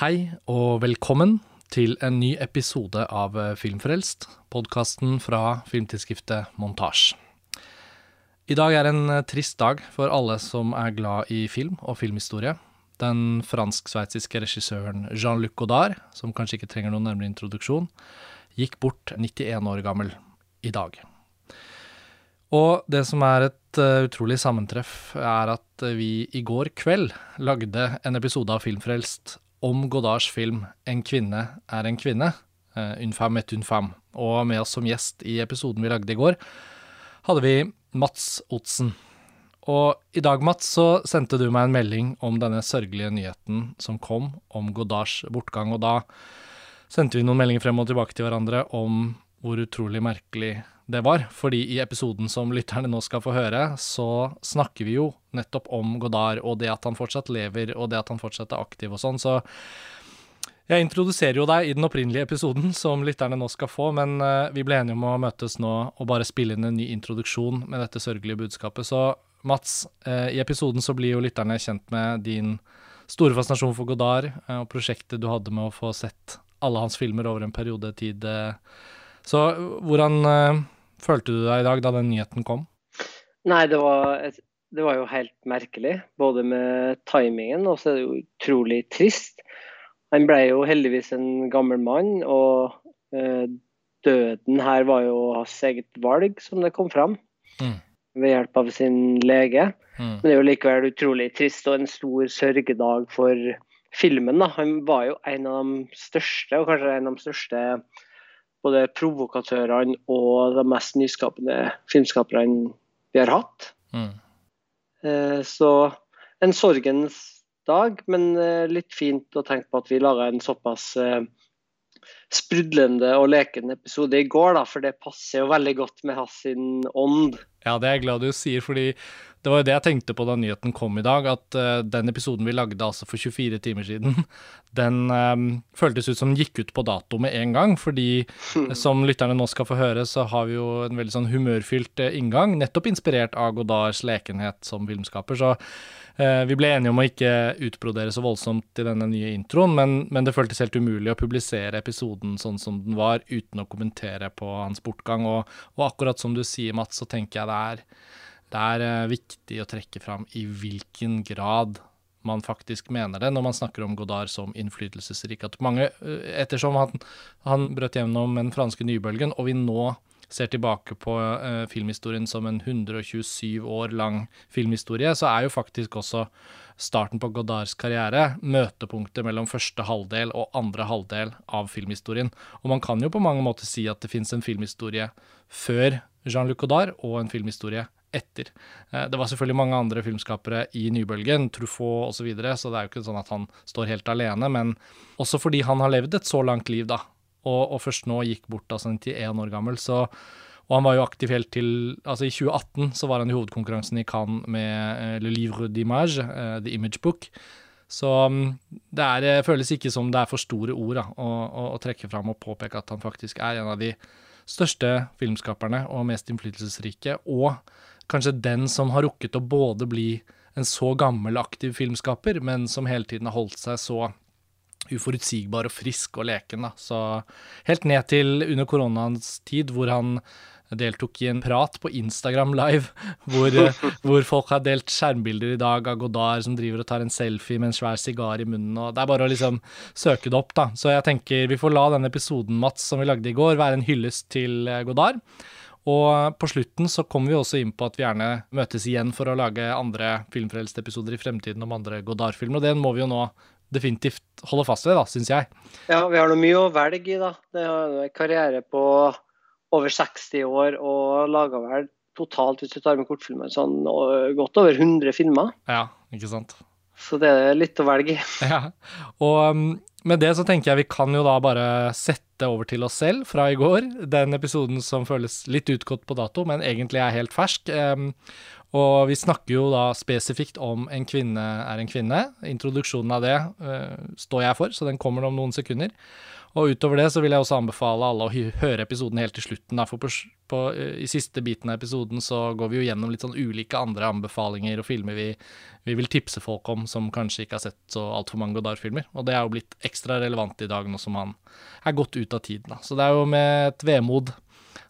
Hei og velkommen til en ny episode av Filmfrelst, podkasten fra filmtidsskriftet Montasj. I dag er en trist dag for alle som er glad i film og filmhistorie. Den fransk-sveitsiske regissøren Jean-Luc Godard, som kanskje ikke trenger noen nærmere introduksjon, gikk bort 91 år gammel i dag. Og det som er et uh, utrolig sammentreff, er at vi i går kveld lagde en episode av Filmfrelst om Godards film 'En kvinne er en kvinne', uh, Une femme et une femme. Og med oss som gjest i episoden vi lagde i går, hadde vi Mats Otsen. Og i dag, Mats, så sendte du meg en melding om denne sørgelige nyheten som kom om Godards bortgang, og da sendte vi noen meldinger frem og tilbake til hverandre om hvor utrolig merkelig det var. Fordi i episoden som lytterne nå skal få høre, så snakker vi jo nettopp om Godard og det at han fortsatt lever, og det at han fortsatt er aktiv og sånn. Så jeg introduserer jo deg i den opprinnelige episoden som lytterne nå skal få, men uh, vi ble enige om å møtes nå og bare spille inn en ny introduksjon med dette sørgelige budskapet. Så Mats, uh, i episoden så blir jo lytterne kjent med din store fascinasjon for Godard uh, og prosjektet du hadde med å få sett alle hans filmer over en periode tid. Så hvordan følte du deg i dag da den nyheten kom? Nei, det var, det var jo helt merkelig. Både med timingen og så er det jo utrolig trist. Han ble jo heldigvis en gammel mann, og eh, døden her var jo hans eget valg, som det kom fram. Mm. Ved hjelp av sin lege. Mm. Men det er jo likevel utrolig trist og en stor sørgedag for filmen. da. Han var jo en av de største, og kanskje en av de største både provokatørene og de mest nyskapende filmskaperne vi har hatt. Mm. Eh, så en sorgens dag, men eh, litt fint å tenke på at vi laga en såpass eh, sprudlende og lekende episode i går, da, for det passer jo veldig godt med hans ånd. Ja, det er jeg glad du sier, fordi det var jo det jeg tenkte på da nyheten kom i dag, at uh, den episoden vi lagde altså for 24 timer siden, den um, føltes ut som den gikk ut på dato med en gang. Fordi som lytterne nå skal få høre, så har vi jo en veldig sånn humørfylt uh, inngang, nettopp inspirert av Godards lekenhet som filmskaper. Så uh, vi ble enige om å ikke utbrodere så voldsomt i denne nye introen, men, men, det føltes helt umulig å publisere episoden sånn som den var, uten å kommentere på hans bortgang. Og, og akkurat som du sier, Mats, så tenker jeg det er det er uh, viktig å trekke fram i hvilken grad man faktisk mener det når man snakker om Godard som innflytelsesrik. At mange, uh, ettersom han, han brøt gjennom den franske nybølgen, og vi nå ser tilbake på uh, filmhistorien som en 127 år lang filmhistorie, så er jo faktisk også starten på Godards karriere møtepunktet mellom første halvdel og andre halvdel av filmhistorien. Og man kan jo på mange måter si at det fins en filmhistorie før Jean-Luc Godard og en filmhistorie etter. Eh, det var selvfølgelig mange andre filmskapere i nybølgen, Truffaut osv., så, videre, så det er jo ikke sånn at han står helt alene. Men også fordi han har levd et så langt liv, da, og, og først nå gikk bort altså 91 år gammel, så og han var jo aktiv helt til Altså, i 2018 så var han i hovedkonkurransen i Cannes med uh, Le Livre d'Image, uh, The Image Book. Så um, det er, føles ikke som det er for store ord da, å, å, å trekke fram og påpeke at han faktisk er en av de største filmskaperne og mest innflytelsesrike, og kanskje den som har rukket å både bli en så gammel, aktiv filmskaper, men som hele tiden har holdt seg så uforutsigbar og frisk og leken. Da. Så helt ned til under koronaens tid, hvor han deltok i en prat på Instagram live, hvor, hvor, folk har delt skjermbilder i dag av Godard som driver og tar en selfie med en svær sigar i munnen. og Det er bare å liksom søke det opp, da. Så jeg tenker vi får la den episoden, Mats, som vi lagde i går, være en hyllest til eh, Godard. Og på slutten så kommer vi også inn på at vi gjerne møtes igjen for å lage andre Filmfrelst-episoder i fremtiden om andre Godard-filmer, og den må vi jo nå definitivt holde fast ved, da, syns jeg. Ja, vi har noe mye å velge i, da. Det er en karriere på over 60 år og laga vel totalt, hvis du tar med kortfilmer, sånn godt over 100 filmer. Ja, ikke sant. Så det er litt å velge i. Ja. Og um, med det så tenker jeg vi kan jo da bare sette over til oss selv fra i går. Den episoden som føles litt utgått på dato, men egentlig er helt fersk. Og vi snakker jo da spesifikt om En kvinne er en kvinne. Introduksjonen av det uh, står jeg for, så den kommer om noen sekunder. Og utover det så vil jeg også anbefale alle å høre episoden helt til slutten. Da, for på, på, i siste biten av episoden så går vi jo gjennom litt sånn ulike andre anbefalinger og filmer vi, vi vil tipse folk om som kanskje ikke har sett så altfor mange Godard-filmer. Og det er jo blitt ekstra relevant i dag nå som han er gått ut av tiden. Da. Så det er jo med et vemod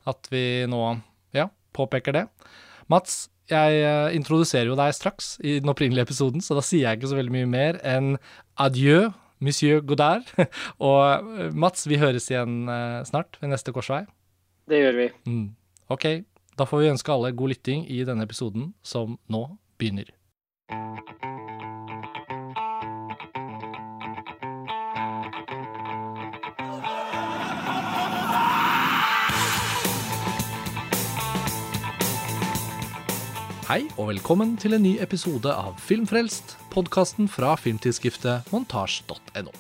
at vi nå ja, påpeker det. Mats, jeg eh, introduserer jo deg straks i den opprinnelige episoden, så da sier jeg ikke så veldig mye mer enn adieu Monsieur Godard. Og eh, Mats, vi høres igjen eh, snart ved neste korsvei. Det gjør vi. Mm. Ok, da får vi ønske alle god lytting i denne episoden som nå begynner. Hei og velkommen til en ny episode av Filmfrelst, podkasten fra filmtidsskriftet montasj.no.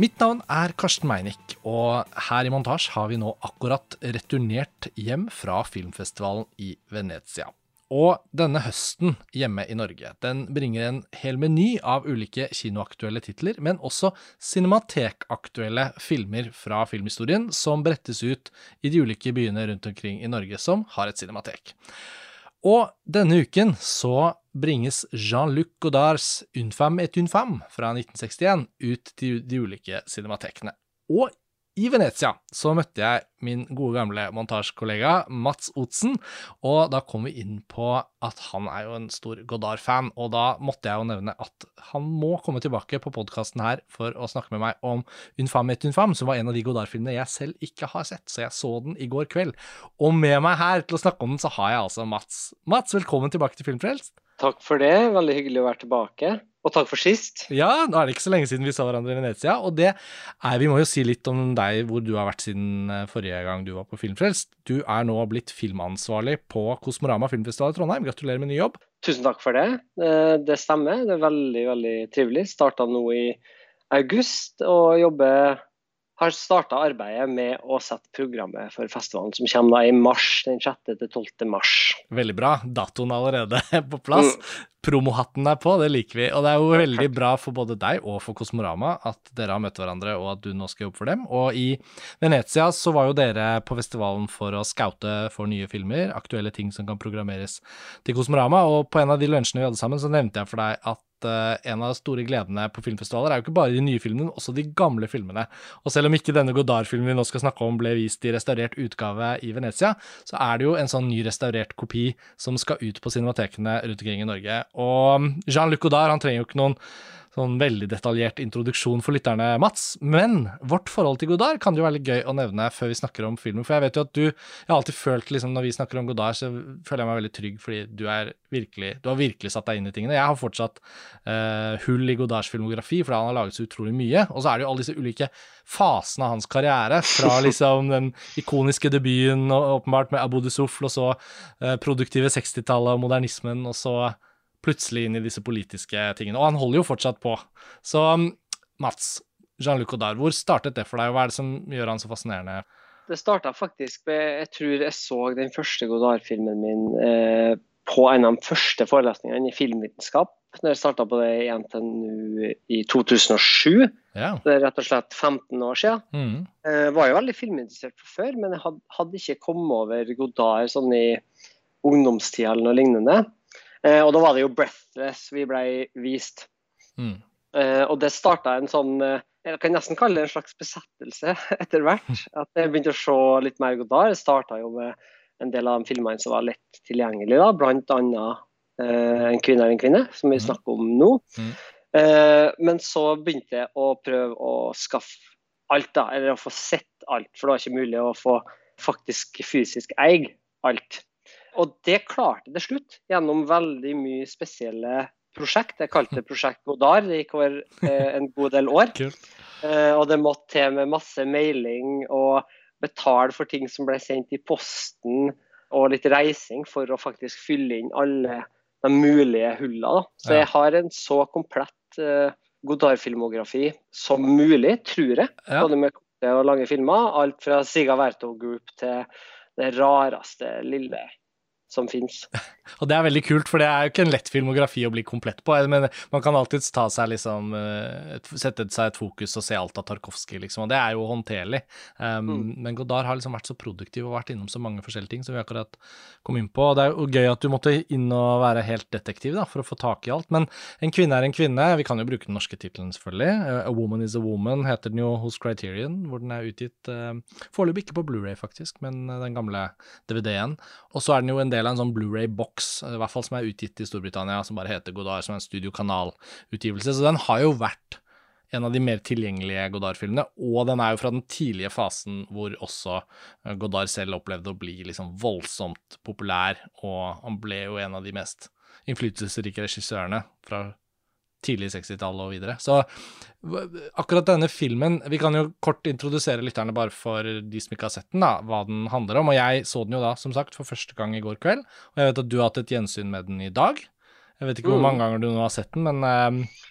Mitt navn er Karsten Meinick, og her i Montasj har vi nå akkurat returnert hjem fra filmfestivalen i Venezia. Og denne høsten hjemme i Norge, den bringer en hel meny av ulike kinoaktuelle titler, men også cinematekaktuelle filmer fra filmhistorien som brettes ut i de ulike byene rundt omkring i Norge som har et cinematek. Og denne uken så bringes Jean-Luc Godards Unfam et unfam fra 1961 ut til de ulike cinematekene. Og i Venezia så møtte jeg min gode gamle montasjekollega Mats Otsen, og da kom vi inn på at han er jo en stor Godard-fan, og da måtte jeg jo nevne at han må komme tilbake på podkasten her for å snakke med meg om Unfam et Unfam, som var en av de Godard-filmene jeg selv ikke har sett, så jeg så den i går kveld. Og med meg her til å snakke om den, så har jeg altså Mats. Mats, velkommen tilbake til Filmfrelst. Takk for det, veldig hyggelig å være tilbake. Og takk for sist. Ja, nå er det ikke så lenge siden vi så hverandre i Venezia. Og det er, vi må jo si litt om deg, hvor du har vært siden eh, forrige gang du var på Filmfrelst. Du er nå blitt filmansvarlig på Kosmorama filmfestival i Trondheim. Gratulerer med ny jobb. Tusen takk for det. Eh, det stemmer. Det er veldig, veldig trivelig. Starta nå i august og jobber har starta arbeidet med å sette programmet for festivalen, som kommer da i mars, den 6. til 12. mars. Veldig bra. Datoen er allerede på plass. Mm. Promohatten er på, det liker vi. Og det er jo veldig bra for både deg og for Kosmorama at dere har møtt hverandre, og at du nå skal jobbe for dem. Og i Venezia så var jo dere på festivalen for å scoute for nye filmer, aktuelle ting som kan programmeres til Kosmorama. Og på en av de lunsjene vi hadde sammen, så nevnte jeg for deg at uh, en av de store gledene på filmfestivaler er jo ikke bare de nye filmene, men også de gamle filmene. Og selv om ikke denne Godard-filmen vi nå skal snakke om ble vist i restaurert utgave i Venezia, så er det jo en sånn ny restaurert kopi som skal ut på cinematekene rundt omkring i Norge. Og Jean-Luc Godard han trenger jo ikke noen sånn veldig detaljert introduksjon for lytterne, Mats. Men vårt forhold til Godard kan det jo være litt gøy å nevne før vi snakker om filmen. For jeg vet jo at du Jeg har alltid følt liksom når vi snakker om Godard, så føler jeg meg veldig trygg fordi du er virkelig Du har virkelig satt deg inn i tingene. Jeg har fortsatt uh, hull i Godards filmografi, fordi han har laget så utrolig mye. Og så er det jo alle disse ulike fasene av hans karriere. Fra liksom den ikoniske debuten og, åpenbart med Abu Dussoufl, og så uh, produktive 60-tallet og modernismen, og så plutselig inn i disse politiske tingene. Og han holder jo fortsatt på. Så um, Mats, Jean-Luc Godard, hvor startet det for deg, og hva er det som gjør han så fascinerende? Det starta faktisk med Jeg tror jeg så den første Godard-filmen min eh, på en av de første forelesningene i filmvitenskap. Når jeg starta på det i NTNU i 2007. Ja. Det er rett og slett 15 år siden. Mm. Eh, var jo veldig filminteressert fra før, men jeg hadde, hadde ikke kommet over Godard sånn i ungdomstida eller noe lignende. Eh, og da var det jo 'Breathless' vi ble vist. Mm. Eh, og det starta en sånn eh, Jeg kan nesten kalle det en slags besettelse etter hvert. At jeg begynte å se litt mer Godard. Det starta jo med en del av de filmene som var lett tilgjengelige, da, bl.a. Eh, 'En kvinne er en kvinne', som vi mm. snakker om nå. Mm. Eh, men så begynte jeg å prøve å skaffe alt, da, eller å få sett alt. For det var ikke mulig å få faktisk fysisk eie alt. Og det klarte det slutt, gjennom veldig mye spesielle prosjekt. Jeg kalte det Prosjekt Godard. Det gikk over eh, en god del år. Eh, og det måtte til med masse mailing og betale for ting som ble sendt i posten, og litt reising for å faktisk fylle inn alle de mulige hullene. Så jeg har en så komplett eh, Godard-filmografi som mulig, tror jeg. Både med korte og lange filmer. Alt fra Siga Verto Group til det rareste lille som fins. Og det er veldig kult, for det er jo ikke en lett filmografi å bli komplett på. Men man kan alltids ta seg liksom eh, Sette seg et fokus og se alt av Tarkovskij, liksom. Og det er jo håndterlig. Um, mm. Men Godard har liksom vært så produktiv og vært innom så mange forskjellige ting som vi akkurat kom inn på. Og det er jo gøy at du måtte inn og være helt detektiv da, for å få tak i alt. Men en kvinne er en kvinne. Vi kan jo bruke den norske tittelen, selvfølgelig. A Woman Is A Woman heter den jo hos Criterion, hvor den er utgitt uh, foreløpig ikke på Blu-ray faktisk, men den gamle DVD-en. Og så er den jo en del av en sånn Blu-ray-boks, i hvert fall som er utgitt i Storbritannia, som bare heter Godard, som er en studiokanalutgivelse. Så den har jo vært en av de mer tilgjengelige Godard-filmene, og den er jo fra den tidlige fasen hvor også eh, Godard selv opplevde å bli liksom voldsomt populær, og han ble jo en av de mest innflytelsesrike regissørene fra tidlig 60-tall og videre. Så akkurat denne filmen Vi kan jo kort introdusere lytterne bare for de som ikke har sett den, da, hva den handler om. Og jeg så den jo da, som sagt, for første gang i går kveld. Og jeg vet at du har hatt et gjensyn med den i dag. Jeg vet ikke hvor mm. mange ganger du nå har sett den, men uh,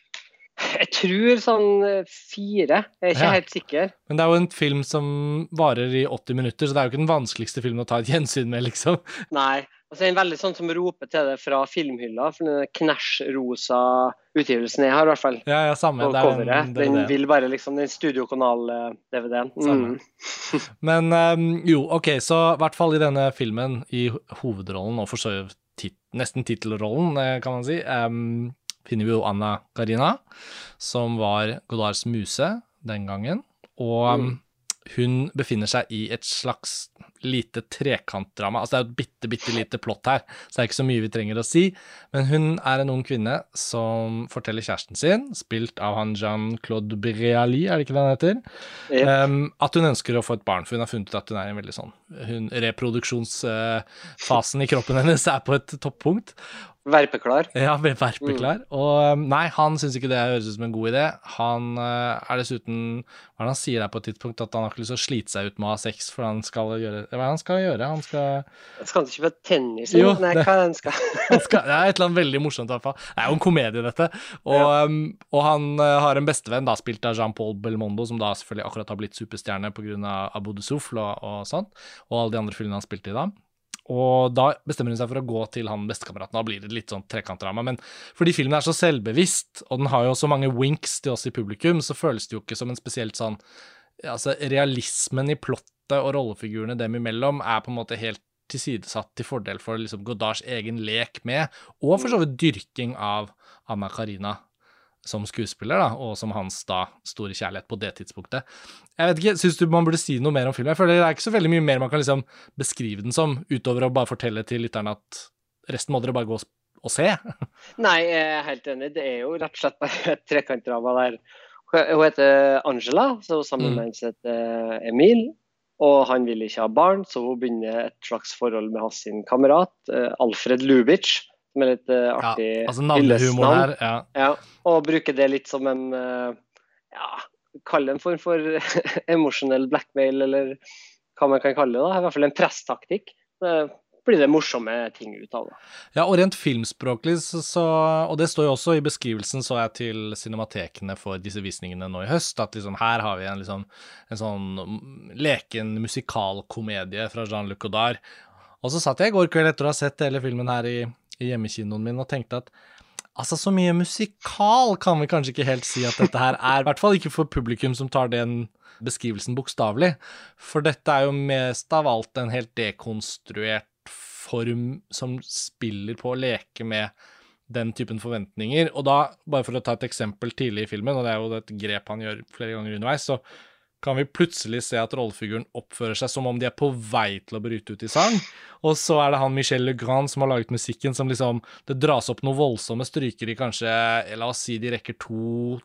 jeg tror sånn eh, fire. Jeg er ikke ja. helt sikker. Men det er jo en film som varer i 80 minutter, så det er jo ikke den vanskeligste filmen å ta et gjensyn med, liksom. Nei. Og så er den veldig sånn som roper til det fra filmhylla, for den knæsj-rosa utgivelsen jeg har, i hvert fall. Ja, ja, samme. På coveret. Den, den vil bare liksom Den studiokanal-DVD-en. Mm. Men um, jo, OK, så i hvert fall i denne filmen, i hovedrollen, og for så vidt tit nesten tittelrollen, eh, kan man si, um, finner vi jo Anna Karina, som var Godards muse den gangen. Og mm. Hun befinner seg i et slags lite trekantdrama. Altså det er jo et bitte, bitte lite plott her, så det er ikke så mye vi trenger å si. Men hun er en ung kvinne som forteller kjæresten sin, spilt av han Jean-Claude Briali, er det ikke det han heter, yep. um, at hun ønsker å få et barn. For hun har funnet ut at hun er en veldig sånn hun, Reproduksjonsfasen i kroppen hennes er på et toppunkt. Verpeklar. Ja, verpeklar. Mm. Og um, nei, han syns ikke det høres ut som en god idé. Han uh, er dessuten Hva er det han sier der på et tidspunkt? At han har ikke lyst til å slite seg ut med å ha sex, for han skal gjøre Hva er det han skal gjøre? Han skal Skal han ikke spille tennis? Jo, nei, det, hva det han skal? han skal Det er et eller annet veldig morsomt, i hvert fall. Det er jo en komedie, dette. Og, ja. um, og han uh, har en bestevenn, da spilt av Jean-Paul Belmondo, som da selvfølgelig akkurat har blitt superstjerne pga. Abu de Souffle og, og sånt, og alle de andre filmene han spilte i da. Og da bestemmer hun seg for å gå til han bestekameraten. Da blir det litt sånn trekantdrama. Men fordi filmen er så selvbevisst, og den har jo så mange winks til oss i publikum, så føles det jo ikke som en spesielt sånn Altså, realismen i plottet og rollefigurene dem imellom er på en måte helt tilsidesatt til fordel for liksom Godards egen lek med, og for så vidt dyrking av Anna Karina som skuespiller, da, og som hans da store kjærlighet på det tidspunktet. Jeg vet ikke, Syns du man burde si noe mer om filmen? Jeg føler Det er ikke så veldig mye mer man kan liksom beskrive den som, utover å bare fortelle til lytterne at resten må dere bare gå og se. Nei, jeg er helt enig. Det er jo rett og slett bare et trekantdrama der. Hun heter Angela, så sammen mm. med en som heter Emil. Og han vil ikke ha barn, så hun begynner et slags forhold med hans kamerat eh, Alfred Lubitsch med litt uh, artig ja, altså navnehumor her. Ja. ja. Og bruke det litt som en uh, ja, Kall det en form for emosjonell blackmail, eller hva man kan kalle det. da, I hvert fall en presstaktikk. Blir det morsomme ting ut av det. Ja, og rent filmspråklig, så, og det står jo også i beskrivelsen, så jeg til cinematekene for disse visningene nå i høst, at liksom her har vi en, liksom, en sånn leken musikalkomedie fra Jean-Luc Godard. Og så satt jeg i går kveld etter å ha sett hele filmen her i hjemmekinoen min og tenkte at altså, så mye musikal kan vi kanskje ikke helt si at dette her er. I hvert fall ikke for publikum som tar den beskrivelsen bokstavelig. For dette er jo mest av alt en helt dekonstruert form som spiller på å leke med den typen forventninger. Og da, bare for å ta et eksempel tidlig i filmen, og det er jo et grep han gjør flere ganger underveis, så kan vi plutselig se at rollefiguren oppfører seg som om de er på vei til å bryte ut i sang. Og så er det han Michel Legrand som har laget musikken, som liksom Det dras opp noen voldsomme stryker i kanskje La oss si de rekker to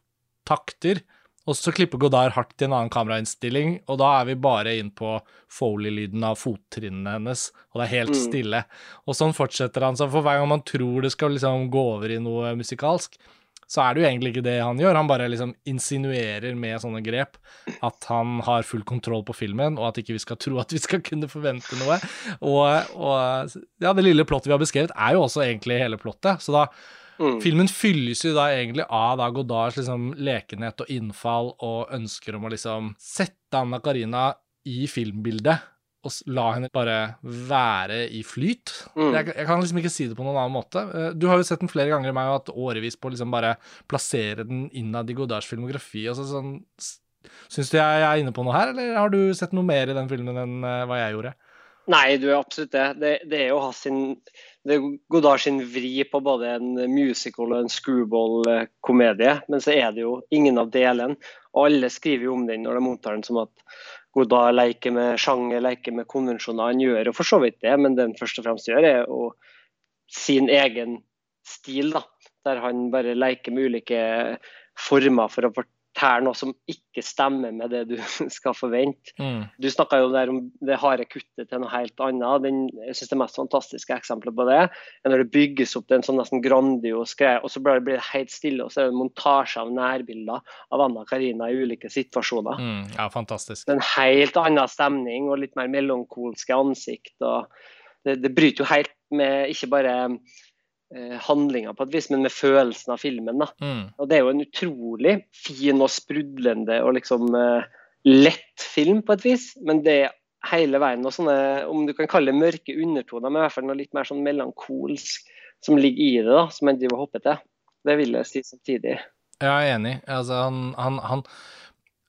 takter. Og så klipper Godard hardt til en annen kamerainnstilling, og da er vi bare inn på Foley-lyden av fottrinnene hennes, og det er helt mm. stille. Og sånn fortsetter han. Så for hver gang man tror det skal liksom gå over i noe musikalsk, så er det jo egentlig ikke det han gjør. Han bare liksom insinuerer med sånne grep at han har full kontroll på filmen, og at ikke vi skal tro at vi skal kunne forvente noe. Og, og ja, det lille plottet vi har beskrevet, er jo også egentlig hele plottet. Så da mm. Filmen fylles jo da egentlig av da Godards liksom lekenhet og innfall og ønsker om å liksom sette Anna Karina i filmbildet og la henne bare være i flyt. Mm. Jeg, jeg kan liksom ikke si det på noen annen måte. Eh, Du har jo sett den flere ganger i meg og hatt årevis på å liksom bare plassere den innad i Godards filmografi. Og så sånn, Syns du jeg er inne på noe her, eller har du sett noe mer i den filmen enn eh, hva jeg gjorde? Nei, du er absolutt det. Det, det er jo hans sin det er Godard sin vri på både en musical og en screwball-komedie, men så er det jo ingen av delene. Og alle skriver jo om den når de omtaler den som at Godard leker med sjanger, leker med konvensjoner. Han gjør jo for så vidt det, men det han først og fremst gjør, er å sin egen stil, da. Der han bare leker med ulike former for å fortelle noe som ikke stemmer med det du skal forvente. Mm. Du snakka jo der om det harde kuttet til noe helt annet. Den, jeg synes Det mest fantastiske eksempelet på det er når det bygges opp til en sånn nesten grandios greie, og så blir det, helt stille, og så er det en montasje av nærbilder av Anna Karina i ulike situasjoner. Mm. Ja, fantastisk. Det er en helt annen stemning og litt mer melankolske ansikt. og Det, det bryter jo helt med ikke bare handlinga på et vis, men med følelsen av filmen. da. Mm. Og det er jo en utrolig fin og sprudlende og liksom eh, lett film på et vis. Men det er hele veien noe sånne, om du kan kalle det mørke undertoner, men i hvert fall noe litt mer sånn melankolsk som ligger i det, da, som en driver og hopper til. Det vil jeg si samtidig. Jeg er enig. Altså, han, han, han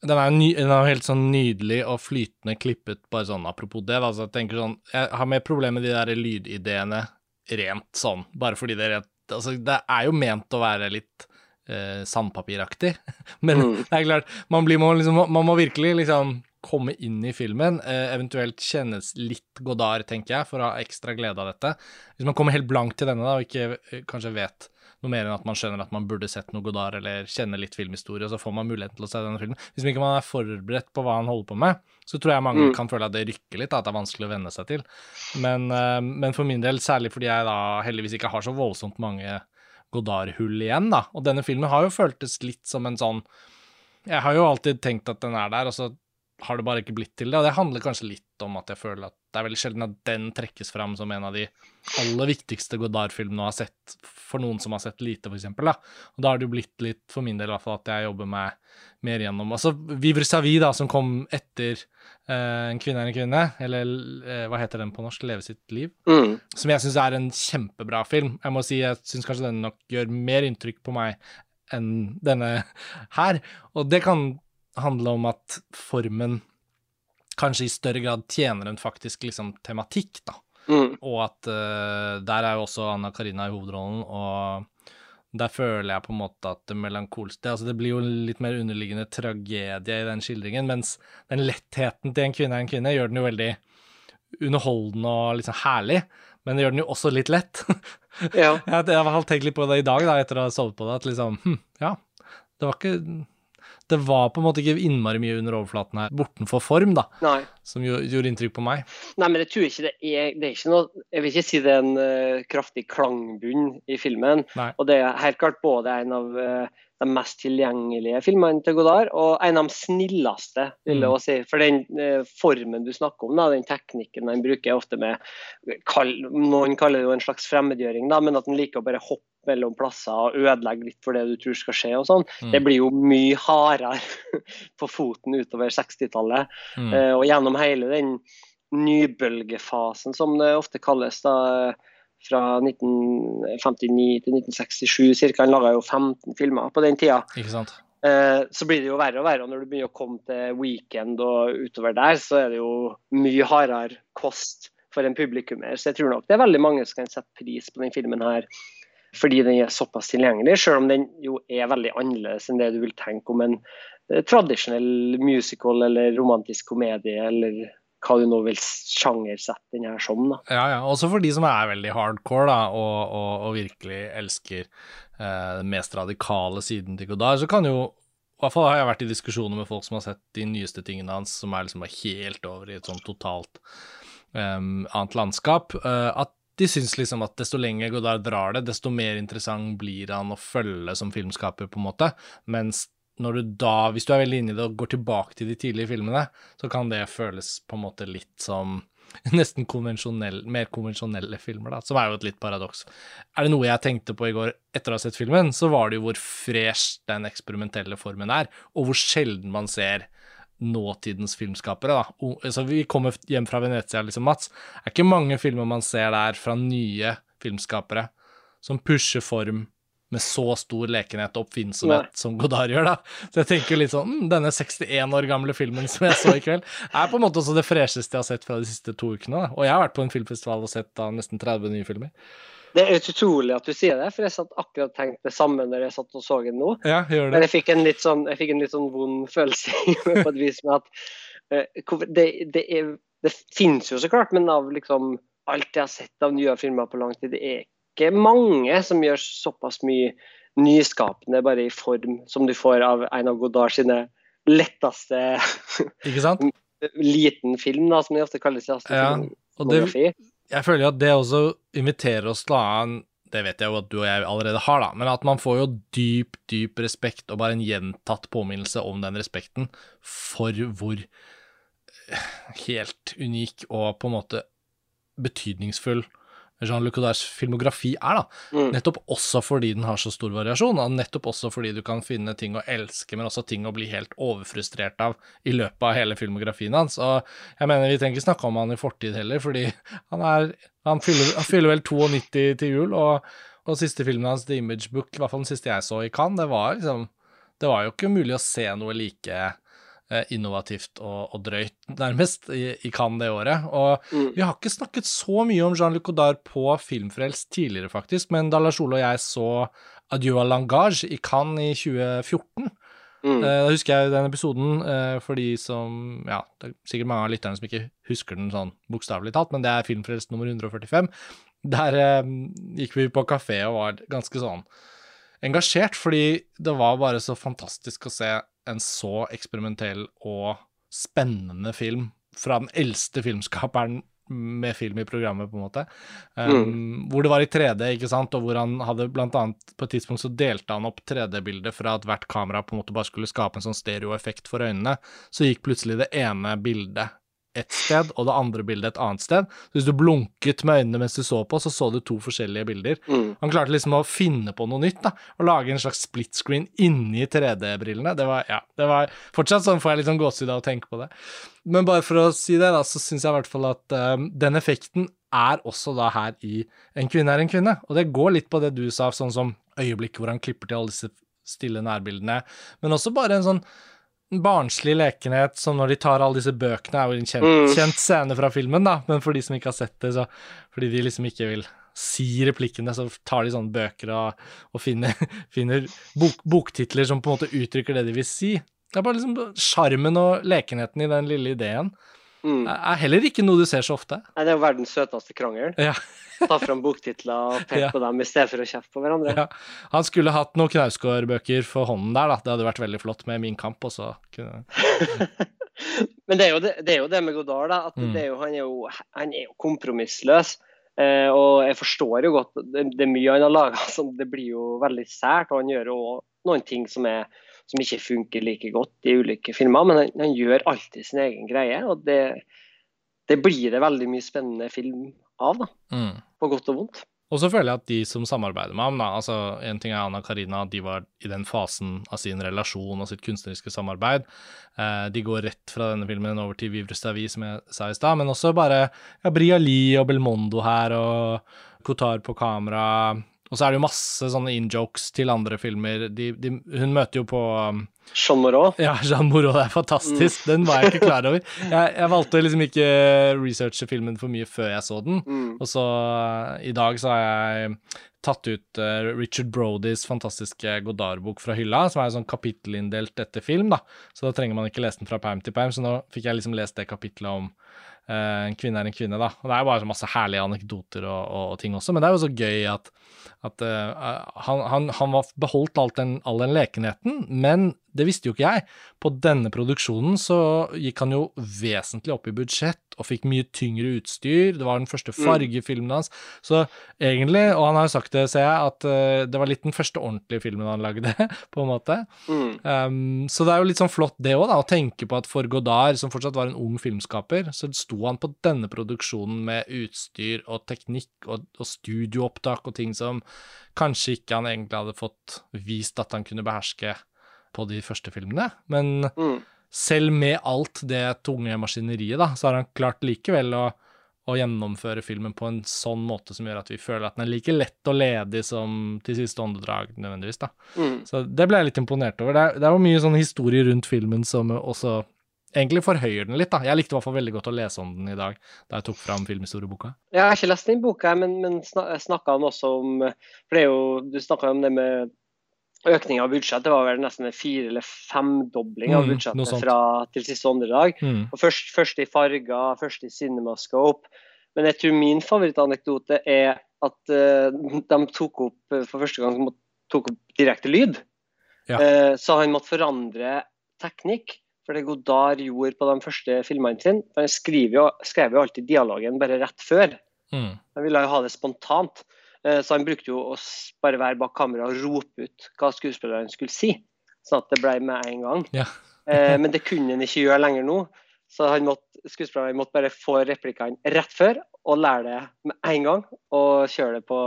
den er, ny, den er jo helt sånn nydelig og flytende klippet, bare sånn apropos det. Altså, jeg tenker sånn, jeg har mer problemer med de der lydideene rent sånn, bare fordi det er rent Altså, det er jo ment å være litt eh, sandpapiraktig, men Mm. det er klart, man, blir, må liksom, man må virkelig liksom komme inn i filmen, eh, eventuelt kjennes litt Godard, tenker jeg, for å ha ekstra glede av dette. Hvis man kommer helt blank til denne da, og ikke eh, kanskje vet noe mer enn at man skjønner at man burde sett noe Godard, eller kjenner litt filmhistorie, og så får man muligheten til å se denne filmen. Hvis ikke man er forberedt på hva han holder på med, så tror jeg mange Mm. kan føle at det rykker litt, at det er vanskelig å venne seg til. Men, eh, men for min del, særlig fordi jeg da heldigvis ikke har så voldsomt mange Godard-hull igjen, da. Og denne filmen har jo føltes litt som en sånn Jeg har jo alltid tenkt at den er der, og så har det bare ikke blitt til det. Og det handler kanskje litt om at jeg føler at det er veldig sjelden at den trekkes fram som en av de aller viktigste Godard-filmene å ha sett for noen som har sett lite, eksempel, da. Og da har det jo blitt litt, for min del i hvert fall, at jeg jobber meg mer gjennom Altså Vivre Savi, da, som kom etter uh, En kvinne er en kvinne, eller uh, hva heter den på norsk? Leve sitt liv Mm. som jeg syns er en kjempebra film. Jeg må si, jeg syns kanskje den nok gjør mer inntrykk på meg enn denne her. Og det kan handle om at formen kanskje i større grad tjener en faktisk liksom tematikk, da. Mm. Og at uh, der er jo også Anna Karina i hovedrollen, og der føler jeg på en måte at det melankolske Altså, det blir jo litt mer underliggende tragedie i den skildringen, mens den lettheten til en kvinne er en kvinne gjør den jo veldig underholdende og liksom herlig, men det gjør den jo også litt lett. Ja. jeg har tenkt litt på det i dag, da, etter å ha sovet på det, at liksom hm, Ja, det var ikke Det var på en måte ikke innmari mye under overflaten her, bortenfor form, da, Nei. som jo, gjorde inntrykk på meg. Nei, men jeg tror ikke det er Det er ikke noe Jeg vil ikke si det er en uh, kraftig klangbunn i filmen. Nei. Og det er helt klart både en av eh, de mest tilgjengelige filmene til Godard, og en av de snilleste, vil jeg Mm. også si. For den eh, formen du snakker om, da, den teknikken han bruker ofte med kall, Noen kaller det jo en slags fremmedgjøring, da, men at han liker å bare hoppe mellom plasser og ødelegge litt for det du tror skal skje og sånn. Mm. Det blir jo mye hardere på foten utover 60-tallet. Mm. Eh, og gjennom hele den nybølgefasen, som det ofte kalles, da, fra 1959 til 1967 ca. Han laga jo 15 filmer på den tida. Ikke sant? Eh, så blir det jo verre og verre. og Når du begynner å komme til weekend og utover der, så er det jo mye hardere kost for en publikummer. Så jeg tror nok det er veldig mange som kan sette pris på den filmen her fordi den er såpass tilgjengelig, selv om den jo er veldig annerledes enn det du vil tenke om en eh, tradisjonell musical eller romantisk komedie, eller hva du nå vil sjangersette den her som. da. Ja, ja. Også for de som er veldig hardcore, da, og, og, og virkelig elsker eh, den mest radikale siden til Godard, så kan jo i hvert fall har jeg vært i diskusjoner med folk som har sett de nyeste tingene hans, som er liksom helt over i et sånn totalt um, annet landskap, Uh, at de syns liksom at desto lenger Godard drar det, desto mer interessant blir han å følge som filmskaper, på en måte. Mens når du da, hvis du er veldig inne i det og går tilbake til de tidlige filmene, så kan det føles på en måte litt som nesten konvensjonell, mer konvensjonelle filmer, da, som er jo et litt paradoks. Er det noe jeg tenkte på i går etter å ha sett filmen, så var det jo hvor fresh den eksperimentelle formen er, og hvor sjelden man ser nåtidens filmskapere. da. Og, altså, vi kommer hjem fra Venezia, liksom, Mats. Det er ikke mange filmer man ser der fra nye filmskapere som pusher form med så stor lekenhet og oppfinnsomhet Nei. som Godard gjør, da. Så jeg tenker litt sånn mm, Denne 61 år gamle filmen som jeg så i kveld, er på en måte også det fresheste jeg har sett fra de siste to ukene. da. Og jeg har vært på en filmfestival og sett da nesten 30 nye filmer. Det er utrolig at du sier det, for jeg satt akkurat tenkt det samme når jeg satt og så den nå. Ja, gjør Men det. jeg fikk en litt sånn, en litt sånn vond følelse på et vis med at uh, det, det, er, det finnes jo så klart, men av liksom alt jeg har sett av nye filmer på lang tid, det er ikke mange som gjør såpass mye nyskapende bare i form som du får av Einar Godard sine letteste liten film, da, som de ofte kalles. Ja, Ja, og det, jeg føler jo at det også inviterer oss til å ha en Det vet jeg jo at du og jeg allerede har, da, men at man får jo dyp, dyp respekt og bare en gjentatt påminnelse om den respekten for hvor eh, helt unik og på en måte betydningsfull Jean-Luc Godards filmografi er, da. Mm. Nettopp også fordi den har så stor variasjon, og nettopp også fordi du kan finne ting å elske, men også ting å bli helt overfrustrert av i løpet av hele filmografien hans. Og jeg mener vi trenger ikke snakke om han i fortid heller, fordi han er Han fyller, han fyller vel 92 til jul, og, og siste filmen hans, The Image Book, i hvert fall den siste jeg så i Cannes, det var liksom Det var jo ikke mulig å se noe like innovativt og, og drøyt, nærmest, i, i Cannes det året. Og Mm. vi har ikke snakket så mye om Jean-Luc Godard på Filmfrelst tidligere, faktisk, men da Lars Ole og jeg så Adieu à langage i Cannes i 2014, Mm. eh, da husker jeg den episoden eh, for de som Ja, det er sikkert mange av lytterne som ikke husker den sånn bokstavelig talt, men det er Filmfrelst nummer 145. Der eh, gikk vi på kafé og var ganske sånn engasjert, fordi det var bare så fantastisk å se en så eksperimentell og spennende film fra den eldste filmskaperen med film i programmet, på en måte. Um, Hvor det var i 3D, ikke sant, og hvor han hadde blant annet På et tidspunkt så delte han opp 3D-bildet fra at hvert kamera på en måte bare skulle skape en sånn stereoeffekt for øynene. Så gikk plutselig det ene bildet et sted, og det andre bildet et annet sted. Så hvis du blunket med øynene mens du så på, så så du to forskjellige bilder. Mm. Han klarte liksom å finne på noe nytt, da, og lage en slags split screen inni 3D-brillene. Det var, ja, det var Fortsatt sånn får jeg litt sånn gåsehud av å tenke på det. Men bare for å si det, da, så syns jeg i hvert fall at um, den effekten er også da her i En kvinne er en kvinne. Og det går litt på det du sa, sånn som øyeblikk hvor han klipper til alle disse stille nærbildene, men også bare en sånn barnslig lekenhet som når de tar alle disse bøkene, er jo en kjent, Mm. kjent scene fra filmen, da, men for de som ikke har sett det, så fordi de liksom ikke vil si replikkene, så tar de sånne bøker og, og finner, finner bok, boktitler som på en måte uttrykker det de vil si. Det er bare liksom sjarmen og lekenheten i den lille ideen Mm. er er heller ikke noe du ser så ofte. Nei, Det er jo verdens søteste krangel. Ja. Ta fram boktitler og peke Ja. på dem i stedet for å kjefte på hverandre. Ja. Han skulle hatt noen Knausgård-bøker for hånden der, da. Det hadde vært veldig flott med Min kamp, og så kunne Men det er, jo det, det er jo det med Godard, da. At Mm. det er jo, han, er jo, han er jo kompromissløs. Eh, og jeg forstår jo godt det, det er mye han har laga som det blir jo veldig sært. Og han gjør jo noen ting som, er, som ikke funker like godt i ulike filmer. Men han, han gjør alltid sin egen greie, og det, det blir det veldig mye spennende film av, da. mm. På godt og vondt. Og så føler jeg at de som samarbeider med ham, da, altså en ting er Anna Karina, de var i den fasen av sin relasjon og sitt kunstneriske samarbeid. Eh, de går rett fra denne filmen over til Vivre Stavi, som jeg sa i stad, men også bare ja, Briali og Belmondo her, og Kotar på kamera. Og så er det jo masse sånne in-jokes til andre filmer. De, de, hun møter jo på um, Jean Moreau. ja, Jean Moreau, det er fantastisk. Den var jeg ikke klar over. Jeg, jeg valgte liksom ikke researche filmen for mye før jeg så den. Mm. Og så uh, i dag så har jeg tatt ut eh, Richard Brodys fantastiske Godard-bok fra hylla, som er sånn kapittelinndelt etter film, da. Så da trenger man ikke lese den fra perm til perm, så nå fikk jeg liksom lest det kapitlet om uh, en kvinne er en kvinne, da. Og det er jo bare masse herlige anekdoter og, og, og ting også, men det er jo så gøy at, at uh, han, han, han var beholdt alt den, all den lekenheten, men det visste jo ikke jeg. På denne produksjonen så gikk han jo vesentlig opp i budsjett og fikk mye tyngre utstyr. Det var den første fargefilmen hans. Så egentlig, og han har jo sagt det, ser jeg, at uh, det var litt den første ordentlige filmen han lagde, på en måte. Mm. Um, så det er jo litt sånn flott det òg, da, å tenke på at for Godard, som fortsatt var en ung filmskaper, så sto han på denne produksjonen med utstyr og teknikk og, og studioopptak og ting som kanskje ikke han egentlig hadde fått vist at han kunne beherske på de første filmene. Men Mm. Selv med alt det tunge maskineriet, da, så har han klart likevel å, å gjennomføre filmen på en sånn måte som gjør at vi føler at den er like lett og ledig som til siste åndedrag, nødvendigvis. da. Mm. Så det ble jeg litt imponert over. Det er, det er jo mye sånn historie rundt filmen som også egentlig forhøyer den litt, da. Jeg likte i hvert fall veldig godt å lese om den i dag, da jeg tok fram filmhistorieboka. Jeg har ikke lest den boka, men, men snakka han også om For det er jo, du snakka om det med økning av budsjett. Det var vel nesten en fire- eller femdobling av Mm, budsjettet mm, fra til siste åndedrag. Mm. Og først, først i farger, først i Cinemascope. Men jeg tror min favorittanekdote er at uh, de tok opp eh, for første gang tok opp direkte lyd. Ja. Uh, så han måtte forandre teknikk. For det Godard gjorde på de første filmene sine. Han skrev jo, skrev jo alltid dialogen bare rett før. Mm. Han ville jo ha det spontant. Eh, Så han brukte jo å bare være bak kamera og rope ut hva skuespilleren skulle si. Sånn at det ble med en gang. Ja. Eh, Men det kunne han ikke gjøre lenger nå. Så han måtte, skuespilleren måtte bare få replikkene rett før og lære det med en gang. Og kjøre det på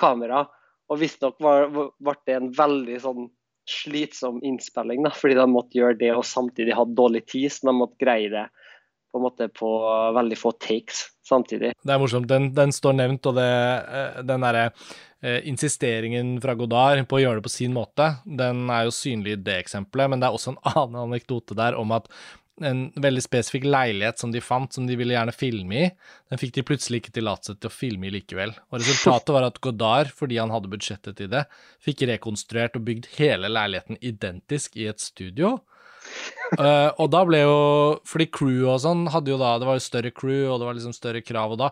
kamera. Og visstnok var- ble det en veldig sånn slitsom innspilling, da, fordi de måtte gjøre det og samtidig hadde dårlig tid. Så de måtte greie det på en måte på veldig få takes samtidig. Det er morsomt. Den, den står nevnt, og det, eh, den derre eh, insisteringen fra Godard på å gjøre det på sin måte, den er jo synlig i det eksempelet, men det er også en annen anekdote der om at en veldig spesifikk leilighet som de fant, som de ville gjerne filme i, den fikk de plutselig ikke tillatelse til å filme i likevel. Og resultatet var at Godard, fordi han hadde budsjettet til det, fikk rekonstruert og bygd hele leiligheten identisk i et studio. Eh, og da ble jo Fordi crew og sånn hadde jo da Det var jo større crew, og det var liksom større krav, og da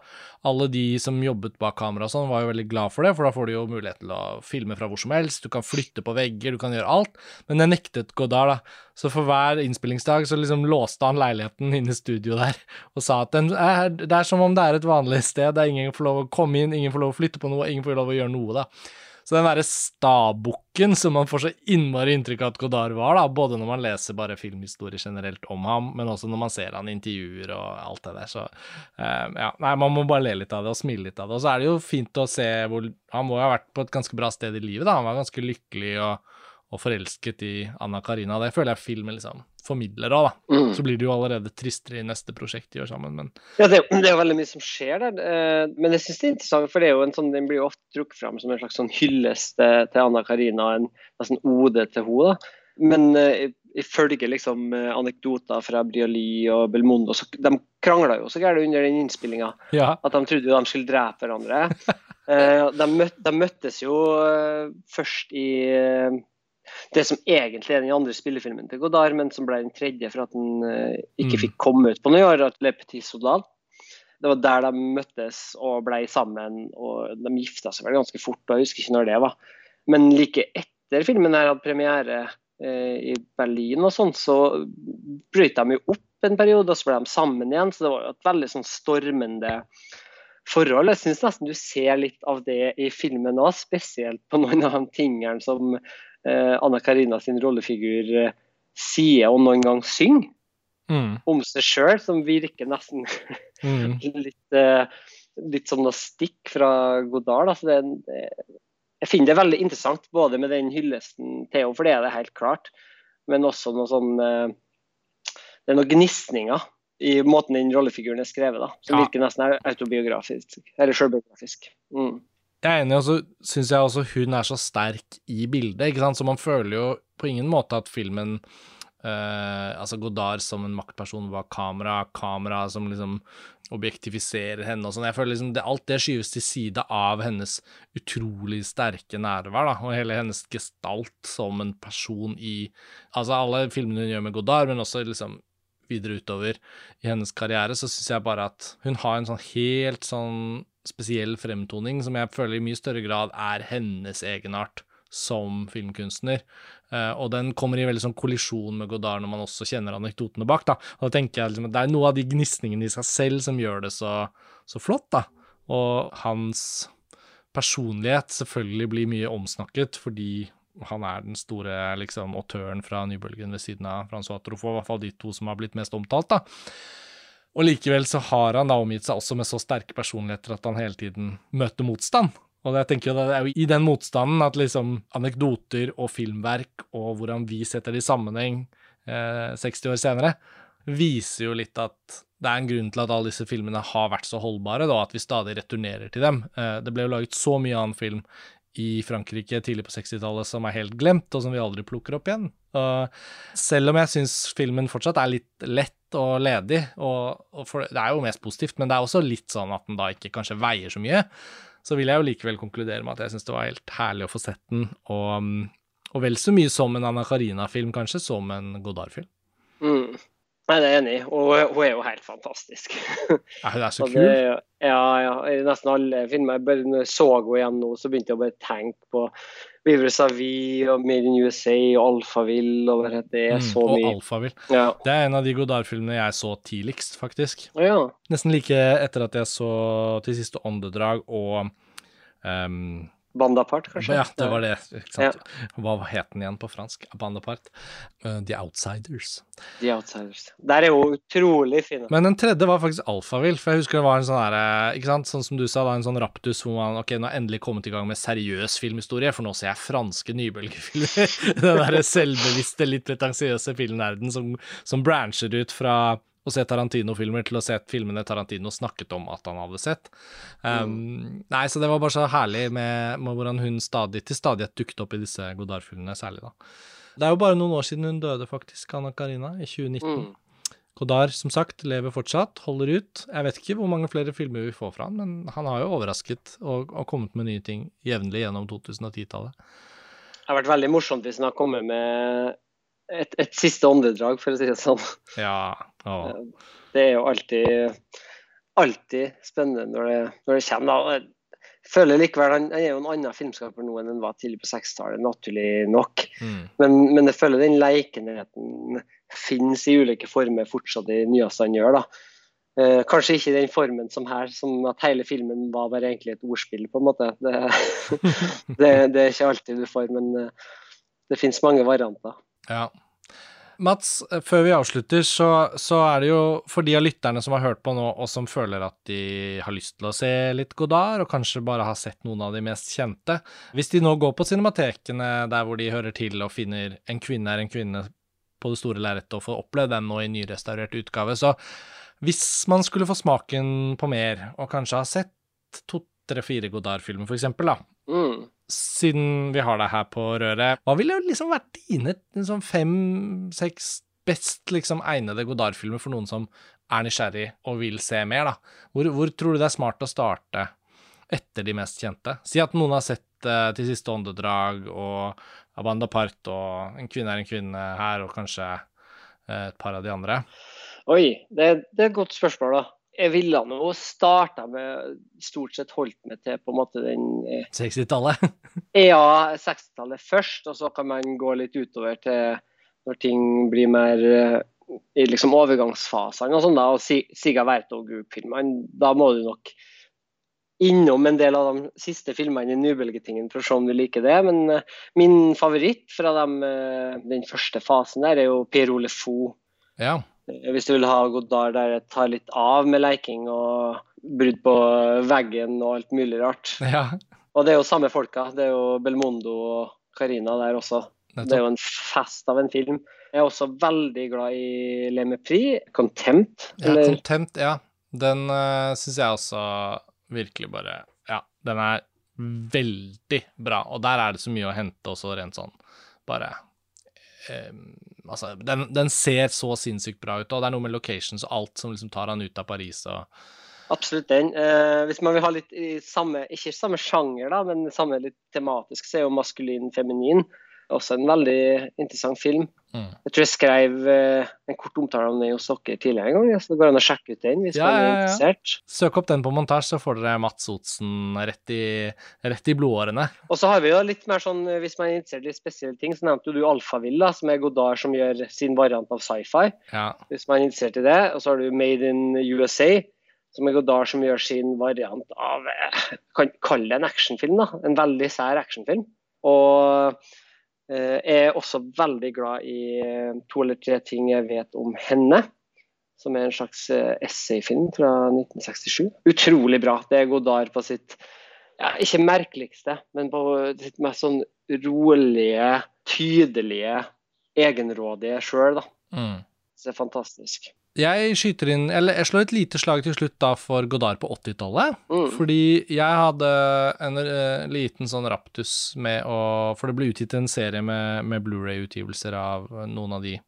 Alle de som jobbet bak kamera og sånn, var jo veldig glad for det, for da får du jo mulighet til å filme fra hvor som helst, du kan flytte på vegger, du kan gjøre alt. Men jeg nektet Godard, da. Så for hver innspillingsdag så liksom låste han leiligheten inne i studio der og sa at er, det er som om det er et vanlig sted, det er ingen får lov å komme inn, ingen får lov å flytte på noe, ingen får lov å gjøre noe, da. Så den derre stabukken som man får så innmari inntrykk av at Godard var, da, både når man leser bare filmhistorie generelt om ham, men også når man ser han i intervjuer og alt det der, så uh, ja. Nei, man må bare le litt av det og smile litt av det. Og så er det jo fint å se hvor Han må jo ha vært på et ganske bra sted i livet, da. Han var ganske lykkelig og, og forelsket i Anna Karina. Det føler jeg filmen liksom formidler òg, da. Mm. Så blir det jo allerede tristere i neste prosjekt de gjør sammen, men Ja, det, det er jo veldig mye som skjer der. eh, Men jeg synes det er interessant, for det er jo en sånn, den blir jo ofte trukket fram som en slags sånn hyllest til, til Anna Karina, en nesten ode til henne. Men eh, ifølge liksom eh, anekdoter fra Brioli og Belmondo, så de krangla jo så gærent under den innspillinga ja. at de trodde de skulle drepe hverandre. Eh, de, møt, de møttes jo eh, først i eh, det som egentlig er den andre spillefilmen til Godard, men som ble den tredje for at den uh, ikke Mm. fikk komme ut på noe år, Le Petit Soudal. Det var der de møttes og ble sammen, og de gifta seg vel ganske fort. og Jeg husker ikke når det var. Men like etter filmen her hadde premiere uh, i Berlin, og sånn, så brøt de jo opp en periode, og så ble de sammen igjen. Så det var et veldig sånn stormende forhold. Jeg syns nesten du ser litt av det i filmen òg, spesielt på noen av de tingene som Anna Karina sin rollefigur eh, sier og noen gang synger Mm. om seg sjøl, som virker nesten Mm. litt, eh, litt som noe stikk fra Godard. Altså det, jeg finner det veldig interessant, både med den hyllesten til henne, for det er det helt klart, men også noe sånn eh, Det er noen gnisninger i måten den rollefiguren er skrevet da, som Ja. virker nesten autobiografisk, eller sjølbiografisk. Mm. Jeg er enig, og så syns jeg også hun er så sterk i bildet, ikke sant, så man føler jo på ingen måte at filmen Uh, Altså Godard som en maktperson bak kamera, kamera som liksom objektifiserer henne og sånn. Jeg føler liksom det, alt det skyves til side av hennes utrolig sterke nærvær, da, og hele hennes gestalt som en person i Altså alle filmene hun gjør med Godard, men også liksom videre utover i hennes karriere, så syns jeg bare at hun har en sånn helt sånn spesiell fremtoning som jeg føler i mye større grad er hennes egenart som filmkunstner. Eh, og den kommer i veldig sånn kollisjon med Godard når man også kjenner anekdotene bak. Da Og da tenker jeg liksom at det er noe av de gnisningene i seg selv som gjør det så, så flott. da Og hans personlighet selvfølgelig blir mye omsnakket fordi han er den store liksom autøren fra nybølgen ved siden av Francois Truffaut, i hvert fall de to som har blitt mest omtalt. da og likevel så har han da omgitt seg også med så sterke personligheter at han hele tiden møter motstand. Og jeg tenker jo det er jo i den motstanden at liksom anekdoter og filmverk og hvordan vi setter det i sammenheng, eh, 60 år senere, viser jo litt at det er en grunn til at alle disse filmene har vært så holdbare, da, at vi stadig returnerer til dem. Eh, det ble jo laget så mye annen film i Frankrike tidlig på 60-tallet som er helt glemt, og som vi aldri plukker opp igjen. Og selv om jeg syns filmen fortsatt er litt lett og ledig, og, og for, det er jo mest positivt, men det er også litt sånn at den da ikke kanskje veier så mye, så vil jeg jo likevel konkludere med at jeg syns det var helt herlig å få sett den, og, og vel så mye som en Anna Karina-film, kanskje, som en Godard-film. Mm. Nei, det er jeg enig i. Og hun er jo helt fantastisk. Ja, hun er så kul. ja, ja. I nesten alle filmer. Jeg bare, så henne igjen nå, så begynte jeg å bare tenke på Vivre Savi og Made in USA og Alphaville. Og bare, det er Mm, så og mye. Alphaville. Ja. Det er en av de Godard-filmene jeg så tidligst, faktisk. Ja. Nesten like etter at jeg så Til siste åndedrag og ehm, Bandapart, kanskje? Ja, det var det. Sant? Hva het den igjen på fransk? Bandapart? Uh, The Outsiders. The Outsiders. Der er jo utrolig fine. Men den tredje var faktisk Alfavil, for jeg husker det var en sånn der, Ikke sant, sånn som du sa, da, en sånn raptus hvor man Ok, nå har jeg endelig kommet i gang med seriøs filmhistorie, for nå ser jeg franske nybølgefilmer. den derre selvbevisste, litt pretensiøse filmnerden som, som brancher ut fra å se Tarantino-filmer til å se filmene Tarantino snakket om at han hadde sett. Um, Nei, så det var bare så herlig med, med hvordan hun stadig til stadighet dukket opp i disse Godard-filmene, særlig da. Det er jo bare noen år siden hun døde, faktisk, Anna Karina, i 2019. Mm. Godard, som sagt, lever fortsatt, holder ut. Jeg vet ikke hvor mange flere filmer vi får fra han, men han har jo overrasket og, og kommet med nye ting jevnlig gjennom 2010-tallet. Det har vært veldig morsomt hvis han har kommet med et, et siste åndedrag, for å si det sånn. Ja, å. Det er jo alltid, alltid spennende når det, når det kommer. Da. Jeg føler likevel Han, han er jo en annen filmskaper nå enn han var tidlig på 60-tallet, naturlig nok. Mm. Men, men jeg føler den lekenheten finnes i ulike former fortsatt i nyeste han gjør. da. Eh, kanskje ikke i den formen som her, som at hele filmen var bare egentlig et ordspill, på en måte. Det, det, det er ikke alltid du får, men eh, det finnes mange varianter. Ja. Mats, eh, før vi avslutter, så, så er det jo for de av lytterne som har hørt på nå, og som føler at de har lyst til å se litt Godard, og kanskje bare har sett noen av de mest kjente Hvis de nå går på cinematekene der hvor de hører til og finner En kvinne er en kvinne på det store lerretet og får oppleve den nå i nyrestaurert utgave, så hvis man skulle få smaken på mer, og kanskje ha sett to, tre, fire Godard-filmer, for eksempel, da, Mm. Siden vi har deg her på røret, hva ville liksom vært dine liksom fem-seks best liksom egnede Godard-filmer for noen som er nysgjerrig og vil se mer, da? Hvor, hvor tror du det er smart å starte etter de mest kjente? Si at noen har sett uh, Til siste åndedrag og Abanda Part og En kvinne er en kvinne her, og kanskje uh, et par av de andre. Oi, det, det er et godt spørsmål, da. Jeg ville nå starta med stort sett holdt meg til på en måte den eh, 60-tallet. Ja, 60-tallet først, og så kan man gå litt utover til når ting blir mer eh, i liksom overgangsfasene og sånn, da, og Si- Siga Verto Group-filmene. Da må du nok innom en del av de siste filmene i Nubelgetingen for å se om du liker det. Men uh, min favoritt fra dem, uh, den første fasen der er jo Per Ole Fo. Ja. Eh, Hvis du vil ha Godard der jeg tar litt av med leiking og brudd på veggen og alt mulig rart. ja. Og det er jo samme folka. Det er jo Belmondo og Carina der også. Det er jo en fest av en film. Jeg er også veldig glad i Le Mépris, Contempt. Ja, Contempt, ja. Den uh, syns jeg også virkelig bare Ja, den er veldig bra, og der er det så mye å hente også, rent sånn bare eh, Altså, den, den ser så sinnssykt bra ut, og det er noe med locations og alt som liksom tar han ut av Paris og absolutt den. Eh, hvis man vil ha litt i samme, ikke samme sjanger, da, men samme litt tematisk, så er jo Maskulin Feminin også en veldig interessant film. Mm. Jeg tror jeg skrev eh, en kort omtale om den hos dere tidligere en gang, så det går an å sjekke ut den hvis Ja, man er ja, ja. interessert. Søk opp den på montasje, så får dere Mats Otsen rett i, rett i blodårene. Og så har vi jo litt mer sånn, eh, hvis man er interessert i spesielle ting, så nevnte jo du Alphaville, som er Godard som gjør sin variant av sci-fi. Ja. hvis man er interessert i det. Og så har du Made in USA, som er Godard som gjør sin variant av eh, Kan kalle det en actionfilm, da. En veldig sær actionfilm. Og jeg er også veldig glad i eh, to eller tre ting jeg vet om henne. Som er en slags eh, essayfilm fra 1967. Utrolig bra. Det er Godard på sitt ja, ikke merkeligste, men på sitt mest sånn rolige, tydelige, egenrådige sjøl, da. Mm. Det er fantastisk. Jeg skyter inn Eller jeg slår et lite slag til slutt da for Godard på 80-tallet. Mm. Fordi jeg hadde en uh, liten sånn raptus med å For det ble utgitt en serie med, med Blu-ray-utgivelser av noen av de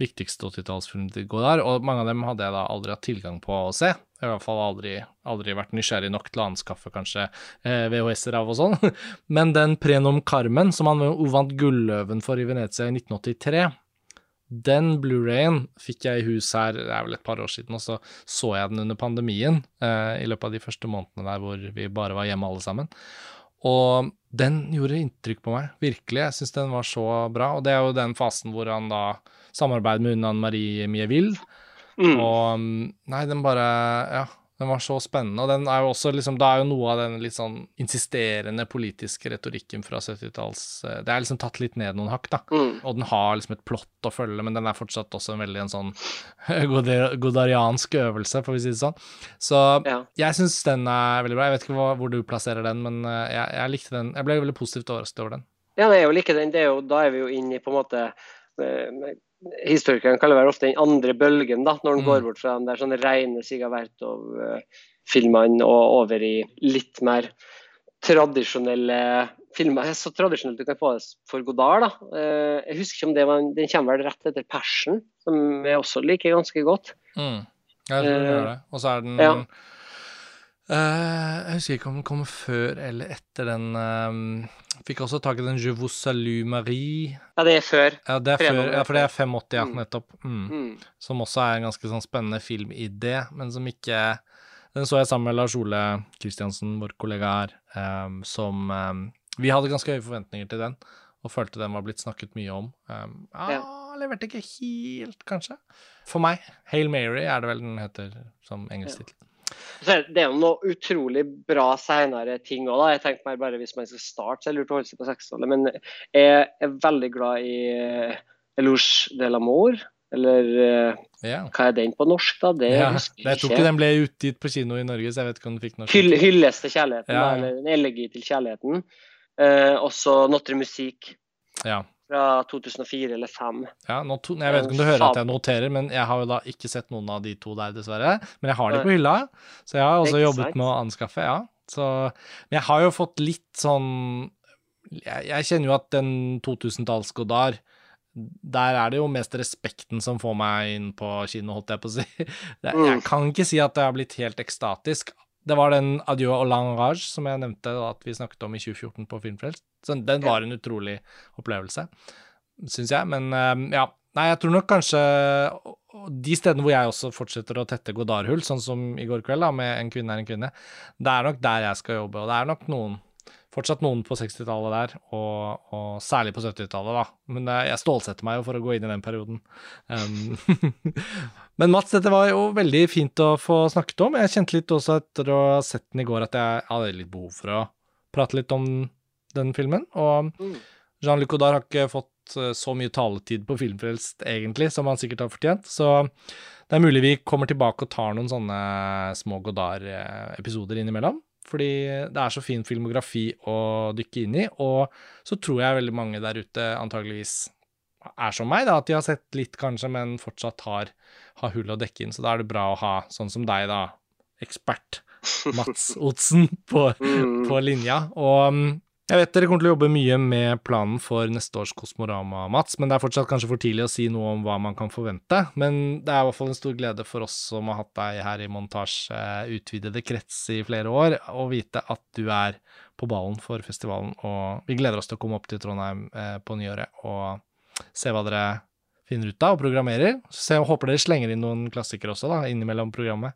viktigste 80-tallsfilmene til Godard, og mange av dem hadde jeg da aldri hatt tilgang på å se. Jeg har i hvert fall aldri, aldri vært nysgjerrig nok til å anskaffe kanskje eh, VHS-er av og sånn. Men den Prenom Carmen, som han vant Gulløven for i Venezia i 1983, den Blu-rayen fikk jeg i hus her, det er vel et par år siden, og så så jeg den under pandemien, eh, i løpet av de første månedene der hvor vi bare var hjemme alle sammen. Og den gjorde inntrykk på meg, virkelig. Jeg syns den var så bra. Og det er jo den fasen hvor han da samarbeider med Anne Marie Mieville. Mm. Og mm, Nei, den bare Ja, den var så spennende. Og den er jo også liksom Da er jo noe av den litt sånn insisterende politiske retorikken fra 70-talls eh, Det er liksom tatt litt ned noen hakk, da. Mm. Og den har liksom et plott å følge, men den er fortsatt også en veldig en sånn godariansk øvelse, får vi si det sånn. Så Ja. jeg syns den er veldig bra. Jeg vet ikke hva, hvor du plasserer den, men eh, jeg, jeg likte den. Jeg ble veldig positivt overrasket over den. Ja, det er jo like den. Det er jo, da er vi jo inne i på en måte eh, Historikerne kaller det vel ofte den andre bølgen, da, når den Mm. går bort fra den der sånne rene Sigavertov-filmene og over i litt mer tradisjonelle filmer. Så tradisjonelt du kan få det for Godard. da. Eh, Jeg husker ikke om det var en, Den kommer vel rett etter Persen, som jeg også liker ganske godt. Mm. Jeg tror den Eh, gjør det. Og så er den ja. Eh, Jeg husker ikke om den kommer før eller etter den eh, Fikk også tak i den Je vous salue Marie. Ja, det er før. Ja, det er før, ja, for det er 85, ja, Mm. nettopp. Mm. Mm. Som også er en ganske sånn spennende filmidé, men som ikke Den så jeg sammen med Lars Ole Kristiansen, vår kollega her, um, som um, Vi hadde ganske høye forventninger til den, og følte den var blitt snakket mye om. Um, ja, leverte ikke helt, kanskje. For meg. Hail Mary er det vel den heter som engelsk tittel. Er det er jo noe utrolig bra senere ting òg, jeg tenkte meg bare hvis man skal starte, så er det lurt å holde seg på 60-tallet. Men jeg er veldig glad i Elouge Elouche de l'amour, eller eh, Ja. hva er den på norsk, da? Det ja. Jeg tror ikke den ble utgitt på kino i Norge, så jeg vet ikke om den fikk norsk Hyll, hylles til kjærligheten, ja. eller en elegi til kjærligheten. Eh, også Notre Musique Ja. Fra 2004 eller 2005. Ja, to, jeg vet ikke om du hører at jeg noterer, men jeg har jo da ikke sett noen av de to der, dessverre. Men jeg har de på hylla, så jeg har også jobbet med å anskaffe, ja. Så, men jeg har jo fått litt sånn Jeg, jeg kjenner jo at den 2000-tallsgodar der er det jo mest respekten som får meg inn på kino, holdt jeg på å si. Jeg Mm. kan ikke si at jeg har blitt helt ekstatisk. Det var den Adieu au langage' som jeg nevnte da, at vi snakket om i 2014 på Filmfrelst. Så Den var en utrolig opplevelse, syns jeg. Men eh, ja. Nei, jeg tror nok kanskje de stedene hvor jeg også fortsetter å tette Godard-hull, sånn som i går kveld, da, med En kvinne er en kvinne, det er nok der jeg skal jobbe. Og det er nok noen Fortsatt noen på 60-tallet der, og, og særlig på 70-tallet, da. Men eh, jeg stålsetter meg jo for å gå inn i den perioden. Um, Men Mats, dette var jo veldig fint å få snakket om. Jeg kjente litt også etter å ha sett den i går at jeg hadde litt behov for å prate litt om den filmen. Og Mm. Jean-Luc Godard har ikke fått eh, så mye taletid på Filmfrelst, egentlig, som han sikkert har fortjent. Så det er mulig vi kommer tilbake og tar noen sånne små Godard-episoder innimellom. Fordi det er så fin filmografi å dykke inn i, og så tror jeg veldig mange der ute antageligvis er som meg, da, at de har sett litt kanskje, men fortsatt har, har hull å dekke inn. Så da er det bra å ha sånn som deg, da, ekspert Mats Otsen på, Mm. på linja. Og mm, jeg vet dere kommer til å jobbe mye med planen for neste års Kosmorama, Mats, men det er fortsatt kanskje for tidlig å si noe om hva man kan forvente. Men det er i hvert fall en stor glede for oss som har hatt deg her i montasje utvidede krets i flere år, å vite at du er på ballen for festivalen. Og vi gleder oss til å komme opp til Trondheim eh, på nyåret og se hva dere finner ut av og programmerer. Så jeg håper dere slenger inn noen klassikere også, da, innimellom programmet.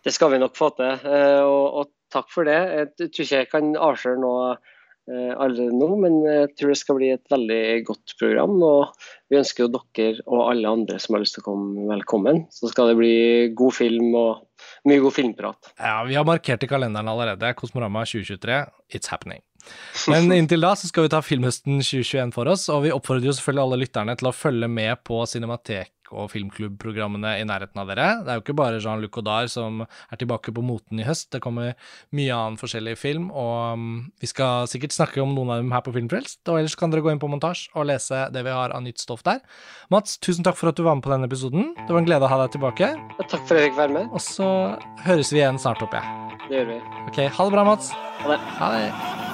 Det skal vi nok få til, eh, og, og takk for det. Jeg tror ikke jeg kan avsløre noe eh, allerede nå, men jeg tror det skal bli et veldig godt program. og Vi ønsker jo dere og alle andre som har lyst til å komme, velkommen. Så skal det bli god film og mye god filmprat. Ja, vi har markert i kalenderen allerede. Kosmorama 2023, it's happening. Men inntil da så skal vi ta filmhøsten 2021 for oss, og vi oppfordrer jo selvfølgelig alle lytterne til å følge med på Cinematek og filmklubbprogrammene i nærheten av dere. Det er jo ikke bare Jean-Luc Godard som er tilbake på moten i høst. Det kommer mye annen forskjellig film, og um, vi skal sikkert snakke om noen av dem her på Filmfrelst. Og ellers kan dere gå inn på montasje og lese det vi har av nytt stoff der. Mats, tusen takk for at du var med på denne episoden. Det var en glede å ha deg tilbake. Ja, takk for at jeg fikk være med. Og så høres vi igjen snart, håper jeg. Det gjør vi. Ok, ha det bra, Mats. Ha det. Ha det.